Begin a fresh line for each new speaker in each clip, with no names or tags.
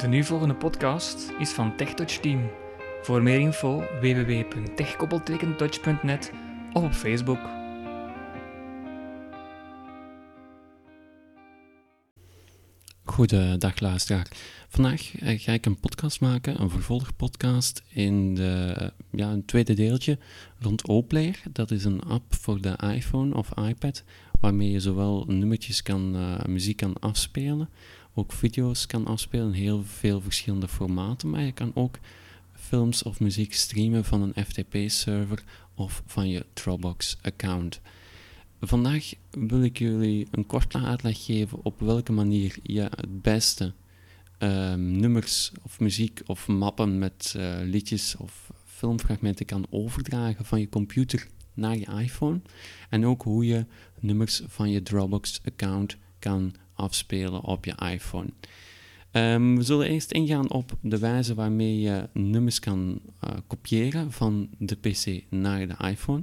De nu volgende podcast is van TechTouch Team. Voor meer info www.techkoppeltekentouch.net of op Facebook.
Goedendag luisteraar. Vandaag eh, ga ik een podcast maken, een vervolgpodcast in de, ja, een tweede deeltje rond Oplayer. Dat is een app voor de iPhone of iPad waarmee je zowel nummertjes kan, uh, muziek kan afspelen, ook video's kan afspelen in heel veel verschillende formaten, maar je kan ook films of muziek streamen van een FTP-server of van je Dropbox-account. Vandaag wil ik jullie een korte uitleg geven op welke manier je het beste um, nummers of muziek of mappen met uh, liedjes of filmfragmenten kan overdragen van je computer naar je iPhone. En ook hoe je nummers van je Dropbox-account kan afspelen op je iPhone. Um, we zullen eerst ingaan op de wijze waarmee je nummers kan uh, kopiëren van de PC naar de iPhone.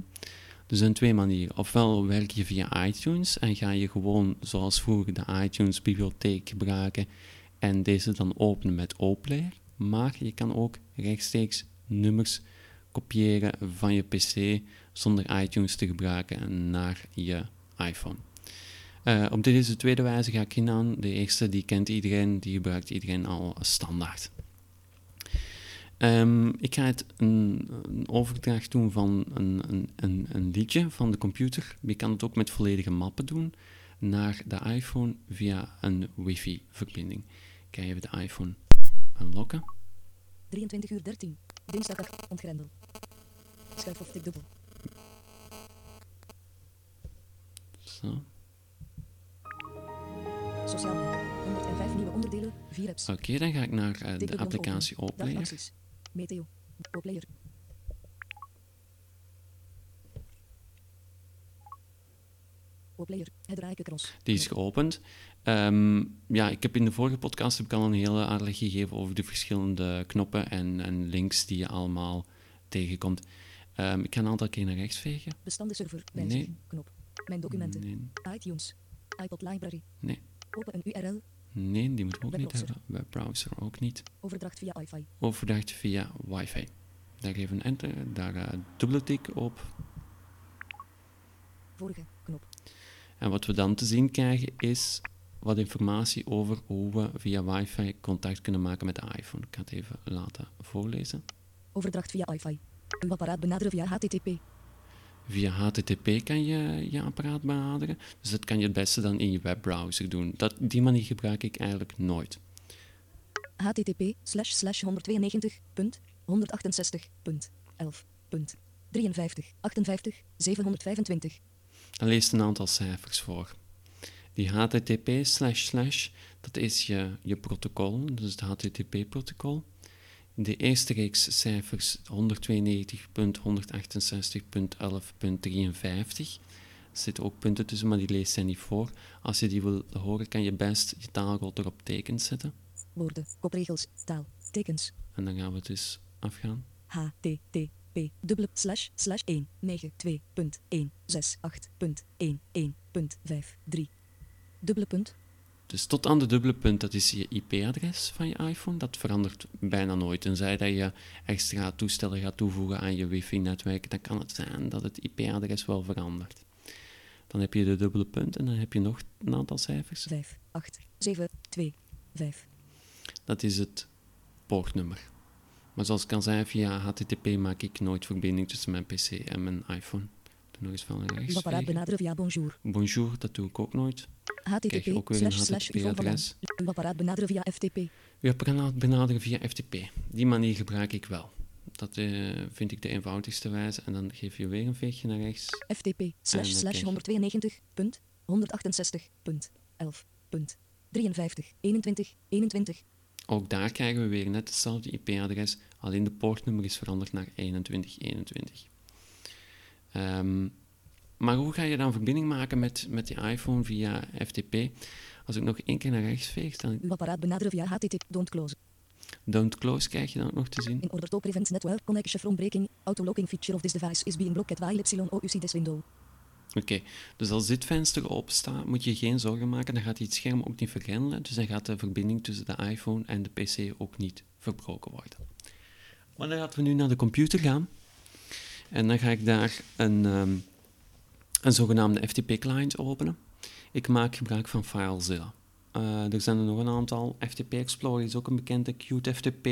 Er zijn twee manieren. Ofwel werk je via iTunes en ga je gewoon zoals vroeger de iTunes-bibliotheek gebruiken en deze dan openen met Oplayer. Maar je kan ook rechtstreeks nummers kopiëren van je PC zonder iTunes te gebruiken naar je iPhone. Uh, op deze tweede wijze ga ik in aan. De eerste die kent iedereen, die gebruikt iedereen al standaard. Um, ik ga het een, een, overdracht doen van een, een, een, liedje van de computer. Je kan het ook met volledige mappen doen naar de iPhone via een wifi-verbinding. Ik ga even de iPhone unlocken.
23 uur 13. Dinsdag ontgrendel. Schuif of tik dubbel.
Zo.
Sociaal 105 nieuwe onderdelen, 4 apps.
Oké, okay, dan ga ik naar uh, de applicatie Oplayer.
Meteo. Oplayer.
Die is geopend. Um, ja, ik heb in de vorige podcast heb ik al een hele uitleg gegeven over de verschillende knoppen en, en links die je allemaal tegenkomt. Um, ik ga een aantal keer naar rechts vegen.
Bestandenserver. Nee. Knop. Mijn documenten. Nee. iTunes. iPod Library.
Nee.
Open een URL.
Nee, die moet ook niet hebben. Webbrowser ook niet.
Overdracht via wifi.
Overdracht via wifi. Daar geef een enter, daar uh, dubbele tik op.
Vorige knop.
En wat we dan te zien krijgen is wat informatie over hoe we via wifi contact kunnen maken met de iPhone. Ik ga het even laten voorlezen.
Overdracht via wifi. Uw apparaat benaderen via HTTP.
Via HTTP kan je je apparaat benaderen. Dus dat kan je het beste dan in je webbrowser doen. Dat, die manier gebruik ik eigenlijk nooit.
HTTP slash slash 192.168.11.53
Dan leest een aantal cijfers voor. Die HTTP slash slash, dat is je, je protocol, dus het HTTP-protocol. De eerste reeks cijfers 192.168.11.53. Er zitten ook punten tussen, maar die leest zij niet voor. Als je die wil horen, kan je best je taalgolder op tekens zetten.
Woorden, kopregels, taal, tekens.
En dan gaan we dus afgaan.
HTTP dubbele slash slash 192.168.11.53 dubbele punt
dus tot aan de dubbele punt, dat is je IP-adres van je iPhone. Dat verandert bijna nooit. Tenzij dat je extra toestellen gaat toevoegen aan je wifi-netwerk, dan kan het zijn dat het IP-adres wel verandert. Dan heb je de dubbele punt en dan heb je nog een aantal cijfers.
5, 8, 7, 2, 5.
Dat is het poortnummer. Maar zoals ik al zei, via HTTP maak ik nooit verbinding tussen mijn PC en mijn iPhone. Nog eens van rechts.
Benaderen via bonjour.
Bonjour, dat doe ik ook nooit.
HTTP
ook weer slash, slash HTTP-adres.
Uw apparaat benaderen via FTP.
Uw apparaat benaderen via FTP. Die manier gebruik ik wel. Dat uh, vind ik de eenvoudigste wijze. En dan geef je weer een veegje naar rechts.
FTP slash slash 192.168.11.53 21 21.
Ook daar krijgen we weer net hetzelfde IP-adres, alleen de poortnummer is veranderd naar 2121. Um, maar hoe ga je dan verbinding maken met, met die iPhone via FTP? Als ik nog één keer naar rechts veeg, dan...
Uw apparaat benaderen via HTTP. Don't close.
Don't close krijg je dan ook nog te zien.
In order to prevent network connection from breaking, auto-locking feature of this device is being blocked while ou this window.
Oké, dus als dit venster open staat, moet je geen zorgen maken. Dan gaat hij het scherm ook niet vergrendelen. Dus dan gaat de verbinding tussen de iPhone en de PC ook niet verbroken worden. Maar dan gaan we nu naar de computer gaan. En dan ga ik daar een, ehm, een zogenaamde FTP-client openen. Ik maak gebruik van FileZilla. Eh, er zijn er nog een aantal. FTP Explorer is ook een bekende Qt FTP.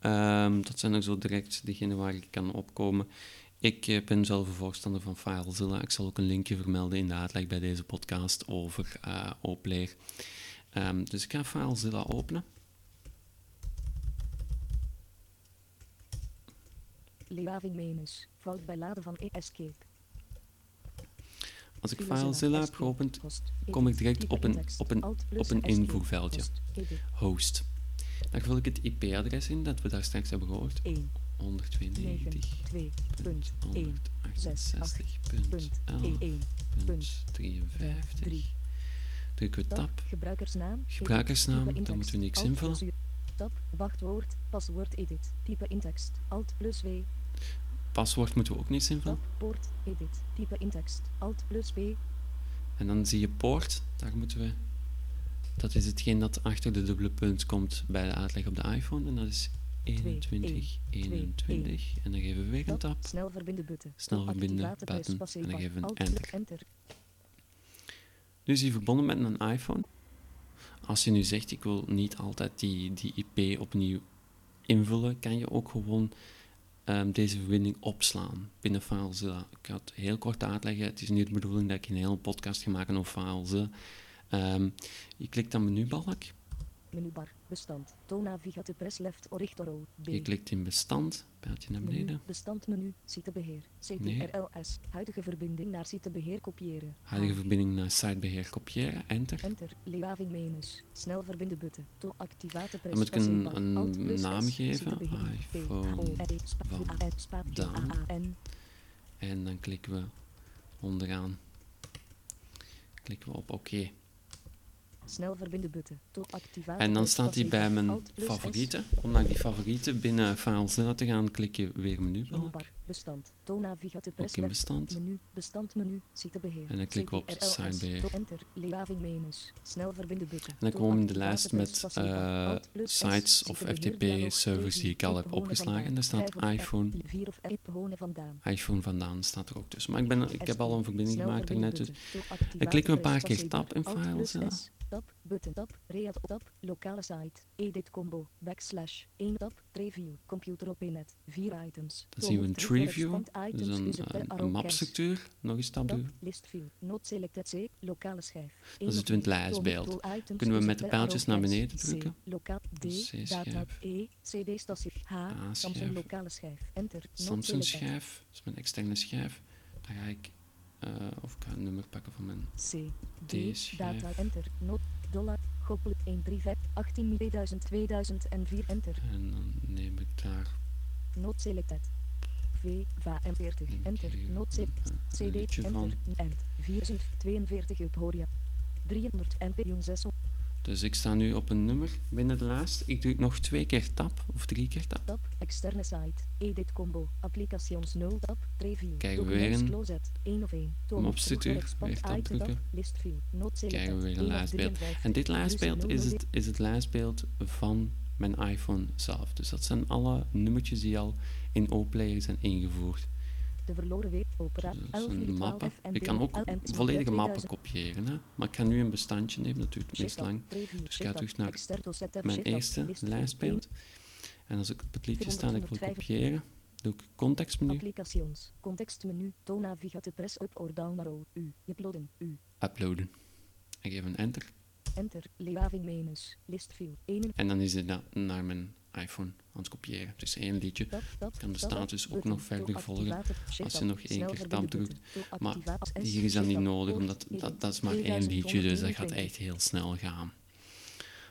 Ehm, dat zijn er zo direct degene waar ik kan opkomen. Ik eh, ben zelf een voorstander van FileZilla. Ik zal ook een linkje vermelden in de uitleg bij deze podcast over uh, dus ik ga FileZilla openen.
Leaving menus. Fout bij laden van Escape.
Als ik FileZilla heb geopend, kom ik direct op een, op een, op een invoerveldje. Host. Daar vul ik het IP-adres in dat we daar straks hebben gehoord. 192.168.11.53. Drukken we tab.
Gebruikersnaam.
Gebruikersnaam, daar moeten we niks invullen.
Tab, wachtwoord, paswoord edit, type in tekst, alt plus W.
Paswoord moeten we ook niks invullen.
Poort, edit, type in tekst, alt plus P.
En dan zie je poort, daar moeten we... Dat is hetgeen dat achter de dubbele punt komt bij de uitleg op de iPhone. En dat is 21, 21. En dan geven we weer een tab.
Snel verbinden button.
Snel verbinden button. En dan geven we een enter. enter. Nu is hij verbonden met een iPhone. Als je nu zegt, ik wil niet altijd die, die IP opnieuw invullen, kan je ook gewoon um, deze verbinding opslaan binnen FileZilla. Ik ga het heel kort uitleggen. Het is niet de bedoeling dat ik een hele podcast ga maken over FileZilla. Um, je klikt aan menubalk.
Menubar, bestand, toonnavigatie press left or B.
Je klikt in bestand, pijltje naar beneden.
Menu, bestandmenu, sitebeheer, CTRLS, huidige verbinding naar sitebeheer kopiëren.
Huidige verbinding naar sitebeheer kopiëren, enter.
Enter, leaving menus, snel verbinden button, to activate press
Dan moet ik een, een naam geven, iPhone van En dan klikken we onderaan, klikken we op oké. Okay.
Snel verbinden button.
En dan staat hij bij mijn favorieten. Om naar die favorieten binnen FileZilla te gaan, klik je weer menubalk.
Bestand.
Press Ook in bestand.
Menu. Sitebeheer.
En dan klikken we op.
Enter. Leaving menus. Snel verbinden.
En dan komen we in de lijst met uh, sites of FTP-servers die ik al heb opgeslagen. En daar staat iPhone. iPhone vandaan staat er ook tussen. Maar ik, ben, ik heb al een verbinding gemaakt daarnet. Dus. Dan klikken we een paar keer tab in FileZilla.
Tab, button, tab, read tab, lokale site, edit combo, backslash, 1 tab, preview, computer op net, 4 items.
Dan zien we een preview, dus een, een, een mapstructuur, nog eens tab doen.
List view, not selected C, lokale schijf.
Dan zitten we in het lijstbeeld. Kunnen we met de pijltjes naar beneden drukken.
Lokaal D, data E, CD statie H, Samsung lokale schijf, enter.
Samsung schijf, dat is mijn externe schijf. Dan ga ik uh, of ik ga een nummer pakken van mijn
C, D, data, enter, not, dollar, koppel 135, 18 2000, 2004, enter.
En dan neem ik daar...
Not selected. V, VA M40, enter, not selected, CD, enter, end, 442 up, hoor 300 MP, 6
dus ik sta nu op een nummer binnen de lijst. Ik druk nog twee keer tab, of drie keer tab.
Tab, externe site, edit combo, applications 0 tab, preview,
Krijgen we weer een,
closet, 1 of 1,
mapstructuur, weer tab drukken. Krijgen we weer een lijstbeeld. En dit lijstbeeld is het, is het lijstbeeld van mijn iPhone zelf. Dus dat zijn alle nummertjes die al in OPlayer zijn ingevoerd.
De verloren opera.
mappen. Ik kan ook volledige mappen kopiëren, hè? maar ik ga nu een bestandje nemen, dat duurt meest lang. Dus ik ga terug naar mijn eerste lijstbeeld. En als ik op het liedje sta en ik wil kopiëren, doe ik contextmenu.
Applications, contextmenu, toon navigate press up or down arrow, u, uploaden, u.
Uploaden. En geef een enter.
Enter, leaving menus, list view, 1.
En dan is het naar mijn iPhone aan het kopiëren. Het is één liedje. kan de status ook nog verder volgen als je nog één keer tab drukt. Maar hier is dat niet nodig, omdat dat, dat is maar één liedje, dus dat gaat echt heel snel gaan.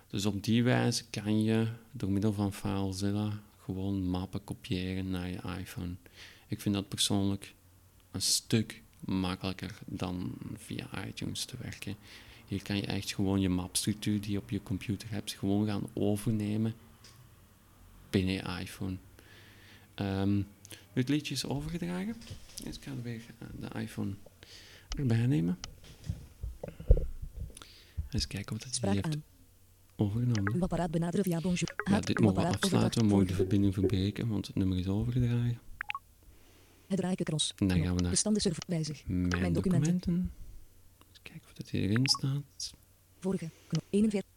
Dus op die wijze kan je door middel van FileZilla gewoon mappen kopiëren naar je iPhone. Ik vind dat persoonlijk een stuk makkelijker dan via iTunes te werken. Hier kan je echt gewoon je mapstructuur die je op je computer hebt, gewoon gaan overnemen binnen je iPhone. Um, het liedje is overgedragen. Ik ga weer de iPhone erbij nemen. Eens kijken wat het die
Spraak
heeft overgenomen. Ja, dit mogen we
apparaat
afsluiten. We mogen de verbinding verbreken, want het nummer is overgedragen.
Het rijkenkros.
En dan gaan we naar.
Wijzig.
Mijn, documenten.
documenten.
Eens kijken of dat hierin staat.
Vorige. Knop. 41.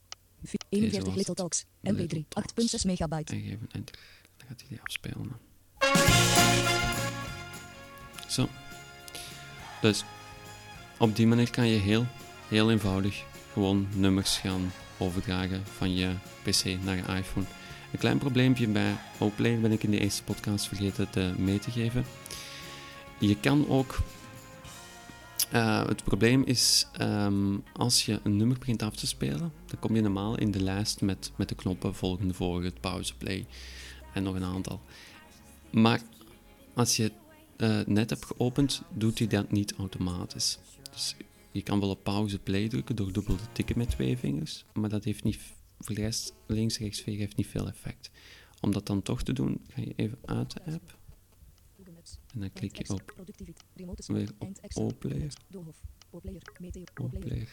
41
was
Little. Talks.
Little
MP3.
Talks.
8.6 megabyte.
En geven enter. Dan gaat hij die afspelen. Zo. Dus op die manier kan je heel, heel eenvoudig gewoon nummers gaan overdragen van je PC naar je iPhone. Een klein probleempje bij Oplay ben ik in de eerste podcast vergeten te mee te geven. Je kan ook. Eh, het probleem is ehm, als je een nummer begint af te spelen, dan kom je normaal in de lijst met, met de knoppen volgende, vorige, pauze, play en nog een aantal. Maar als je het eh, net hebt geopend, doet hij dat niet automatisch. Dus je kan wel op pauze play drukken door dubbel te tikken met twee vingers, maar dat heeft niet, voor de rest links, rechts heeft niet veel effect. Om dat dan toch te doen, ga je even uit de app. En dan klik je op
Productiviteit. Remote
weer op. Oplayer.
Oplayer.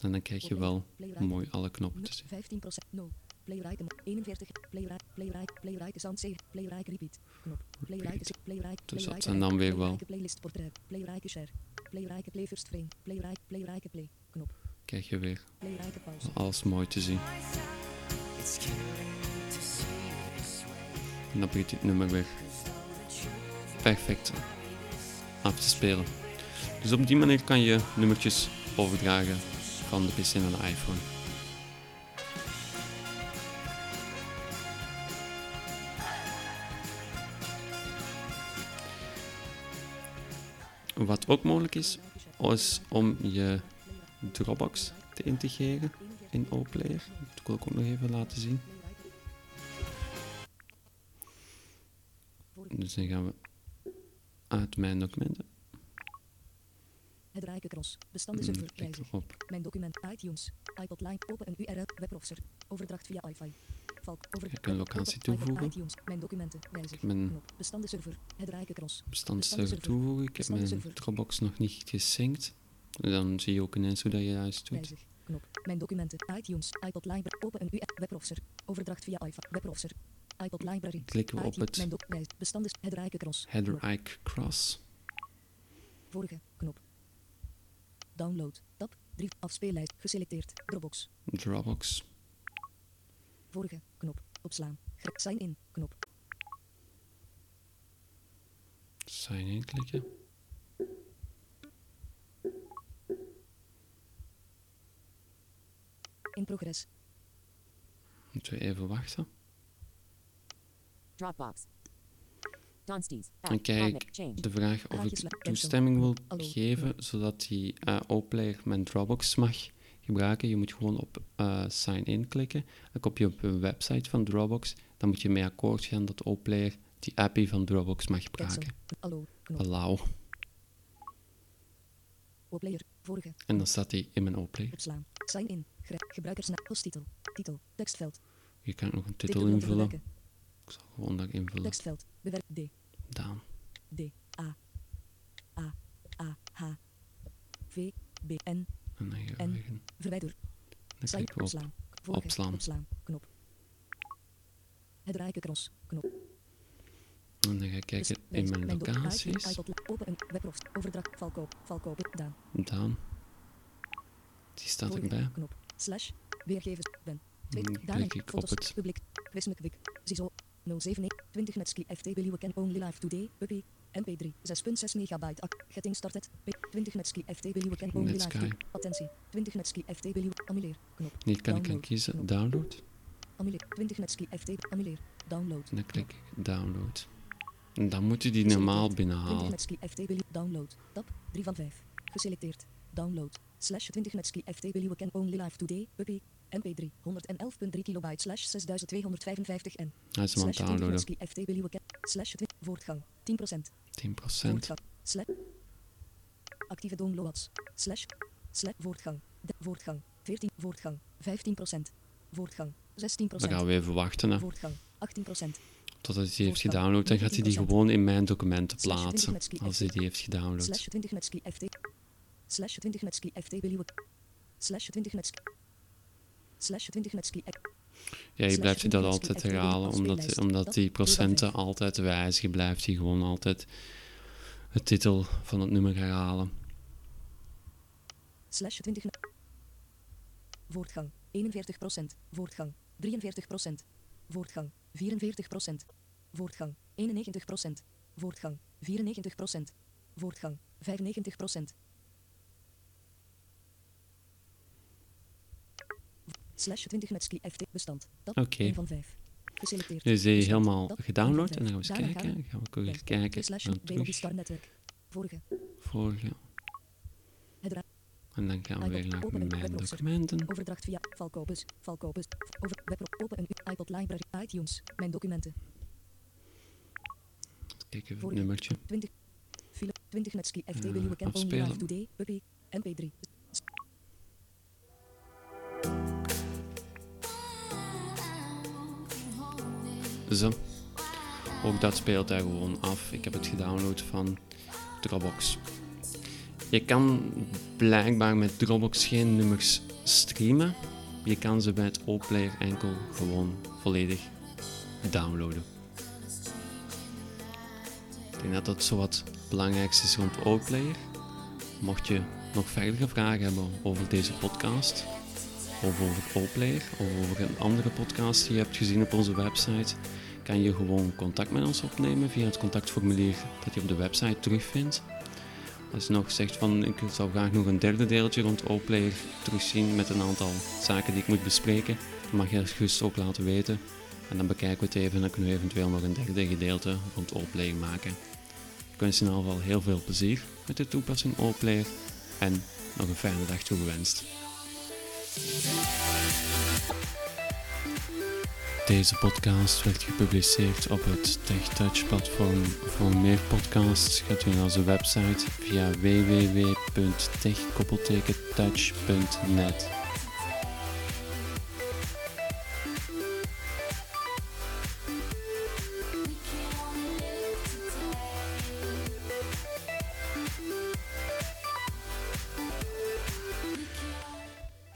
En dan krijg je wel mooi alle knoppen te zien.
15% no. Playrite 41 Playrite Playrite Playrite sound 7 Playrite repeat knop Playrite Playrite
Dus dat zijn dan weer wel-
playlist portret Playrite share Playrite play first frame Playrite Playrite play knop
Krijg je weer alles mooi te zien. En dan begint dit nummer weer perfect af te spelen. Dus op die manier kan je nummertjes overdragen van de PC naar de iPhone. Wat ook mogelijk is, is om je Dropbox te integreren in Oplayer. Dat wil ik ook nog even laten zien. Dus dan gaan we uit mijn documenten.
Het rijke cross
En
bestanden
we op
mijn document iTunes iPod line open een URL webbrowser overdracht via wifi Valk over
Ik kan locatie toevoegen.
iTunes mijn documenten wijzig
Mijn
knop bestanden server het rijke cross
bestandsserver toevoegen. Ik heb mijn
Bestandenserver.
Dropbox nog niet gesynct. Dan zie je ook ineens hoe dat je juist doet.
Wijzig. Knop. Mijn documenten. iTunes. iPod Library. Open een URL. Webbrowser. Overdracht via iPhone. Webbrowser. iPod Library.
Klikken we op het.
Bestanden. Het rijke cross.
header cross.
Vorige. Knop. Download. Tab. 3. Afspeellijst. Geselecteerd. Dropbox.
Dropbox.
Vorige. Knop. Opslaan. Sign in. Knop.
Sign in klikken.
In progress.
Moeten we even wachten.
Dropbox.
Krijg ik de vraag of ik toestemming wil geven zodat die uh, Oplayer mijn Dropbox mag gebruiken. Je moet gewoon op eh, sign in klikken. Dan kom je op een website van Dropbox. Dan moet je mee akkoord gaan dat Oplayer die appie van Dropbox mag gebruiken. Allow. En dan staat die in mijn Oplayer.
Sign in. Gebruikersnaam. Titel. Tekstveld.
Je kan nog een Titel invullen. Zal gewoon dat invullen.
Tekstveld. Bewerk. D.
Daan.
D. A. A. A. H. V. B. N.
En dan gaan we in.
verwijder
Dan klikken we op.
opslaan.
Opslaan.
opslaan. Knop. Het rijke cross knop.
En dan ga ik kijken
Dus-
in mijn locaties.
open een webrost overdracht valkoop valkoop Daan.
Daan. Die staat erbij.
knop. Slash. Weergevers ben.
Dan
tweet Daan
klik ik op het
publiek. Wismek Wik Zizo 07 20 netski FT Will you can only live today uppie MP3 6.6 megabyte getting started P 20 netski FT Will you can only live today. Attentie 20 netski FT Will you annuleer knop
Hier kan ik
Download.
kiezen download.
Annuleer 20 netski FT annuleer download
En dan klik ik download. En dan moet je die normaal
20
binnenhalen.
netski FT will you download. Tab 3 van 5 geselecteerd. Download. Slash 20 netski FT will you can only live today uppie mp3 111.3 kilobyte slash 6255 en
Hij is hem aan
slash
het
20
downloaden.
slash 20 voortgang 10%
10%.
voortgang slash actieve downloads slash slash voortgang de, voortgang 14 voortgang 15% voortgang 16%
Dan gaan we even wachten. Hè.
voortgang 18%
totdat hij die heeft gedownload, dan gaat hij die
19%.
gewoon in mijn documenten
Slash 20
plaatsen. Als hij die heeft gedownload.
Slash 20 met ski FT. Slash 20 met ski FT Slash 20 met ski. Slash 20 met ski F-
Ja, je blijft je dat
20 met
altijd herhalen, omdat, omdat
Dat
die procenten altijd wijzigen, blijft hij gewoon altijd het titel van het nummer herhalen.
Slash 20 met. Voortgang 41%. Voortgang 43%. Voortgang 44%. Voortgang 91%. Voortgang 94%. Voortgang 95%. Slash 20 met ski FT bestand. Dat
Oké.
1 van 5. Geselecteerd.
Dus die
Bestand.
helemaal
Dat,
gedownload en dan gaan we eens.
Daarna
kijken. Gaan we ook eens
Kijk,
kijken.
slash Star Network. Vorige.
vorige.
Het
En dan gaan we weer naar
Open
mijn documenten.
Overdracht via Valkopus. Valkopus. Over web open een iPod library. iTunes. Mijn documenten.
Kijken we het
Vorige.
nummertje.
20. File 20 met ski FT
Eh,
Billy Weekend Only
afspelen.
Live Today. Puppy. MP3.
Zo. Ook dat speelt daar gewoon af. Ik heb het gedownload van Dropbox. Je kan blijkbaar met Dropbox geen nummers streamen. Je kan ze bij het O-player enkel gewoon volledig downloaden. Ik denk dat dat zo wat belangrijkste is rond O-player. Mocht je nog verdere vragen hebben over deze podcast, of over O-player, of over een andere podcast die je hebt gezien op onze website, kan je gewoon contact met ons opnemen via het contactformulier dat je op de website terugvindt. Als je nog zegt van ik zou graag nog een derde deeltje rond O-player terugzien met een aantal zaken die ik moet bespreken, dan mag je het gerust ook laten weten. En dan bekijken we het even en dan kunnen we eventueel nog een derde gedeelte rond O-player maken. Ik wens je in ieder geval heel veel plezier met de toepassing O-player en nog een fijne dag toegewenst. Deze podcast werd gepubliceerd op het TechTouch platform. Voor meer podcasts gaat u naar onze website via www.tech-touch.net.